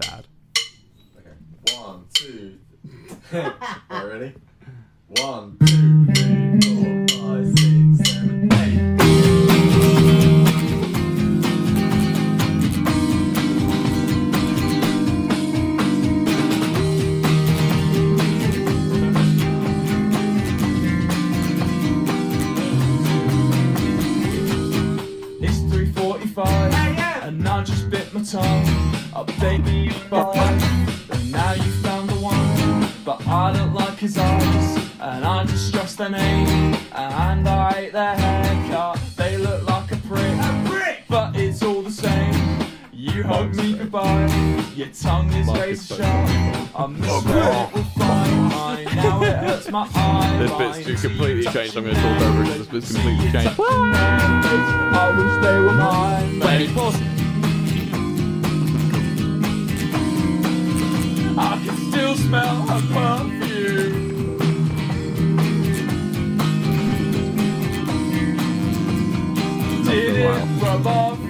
Okay. One, two. Ready? One, two, three, four, five, six, seven, eight. It's 3.45 and I just bit my tongue. Update me by and now you found the one. But I don't like his eyes and I just trust their name. And I hate their haircut, they look like a prick. A prick! But it's all the same. You hug me goodbye. Your tongue is Mark razor is sharp. I miss oh, where it will find mine. Now it hurts my eye. This bit's too completely changed. I'm going to talk over it. This bit's completely changed. Smell her perfume. Did it rub off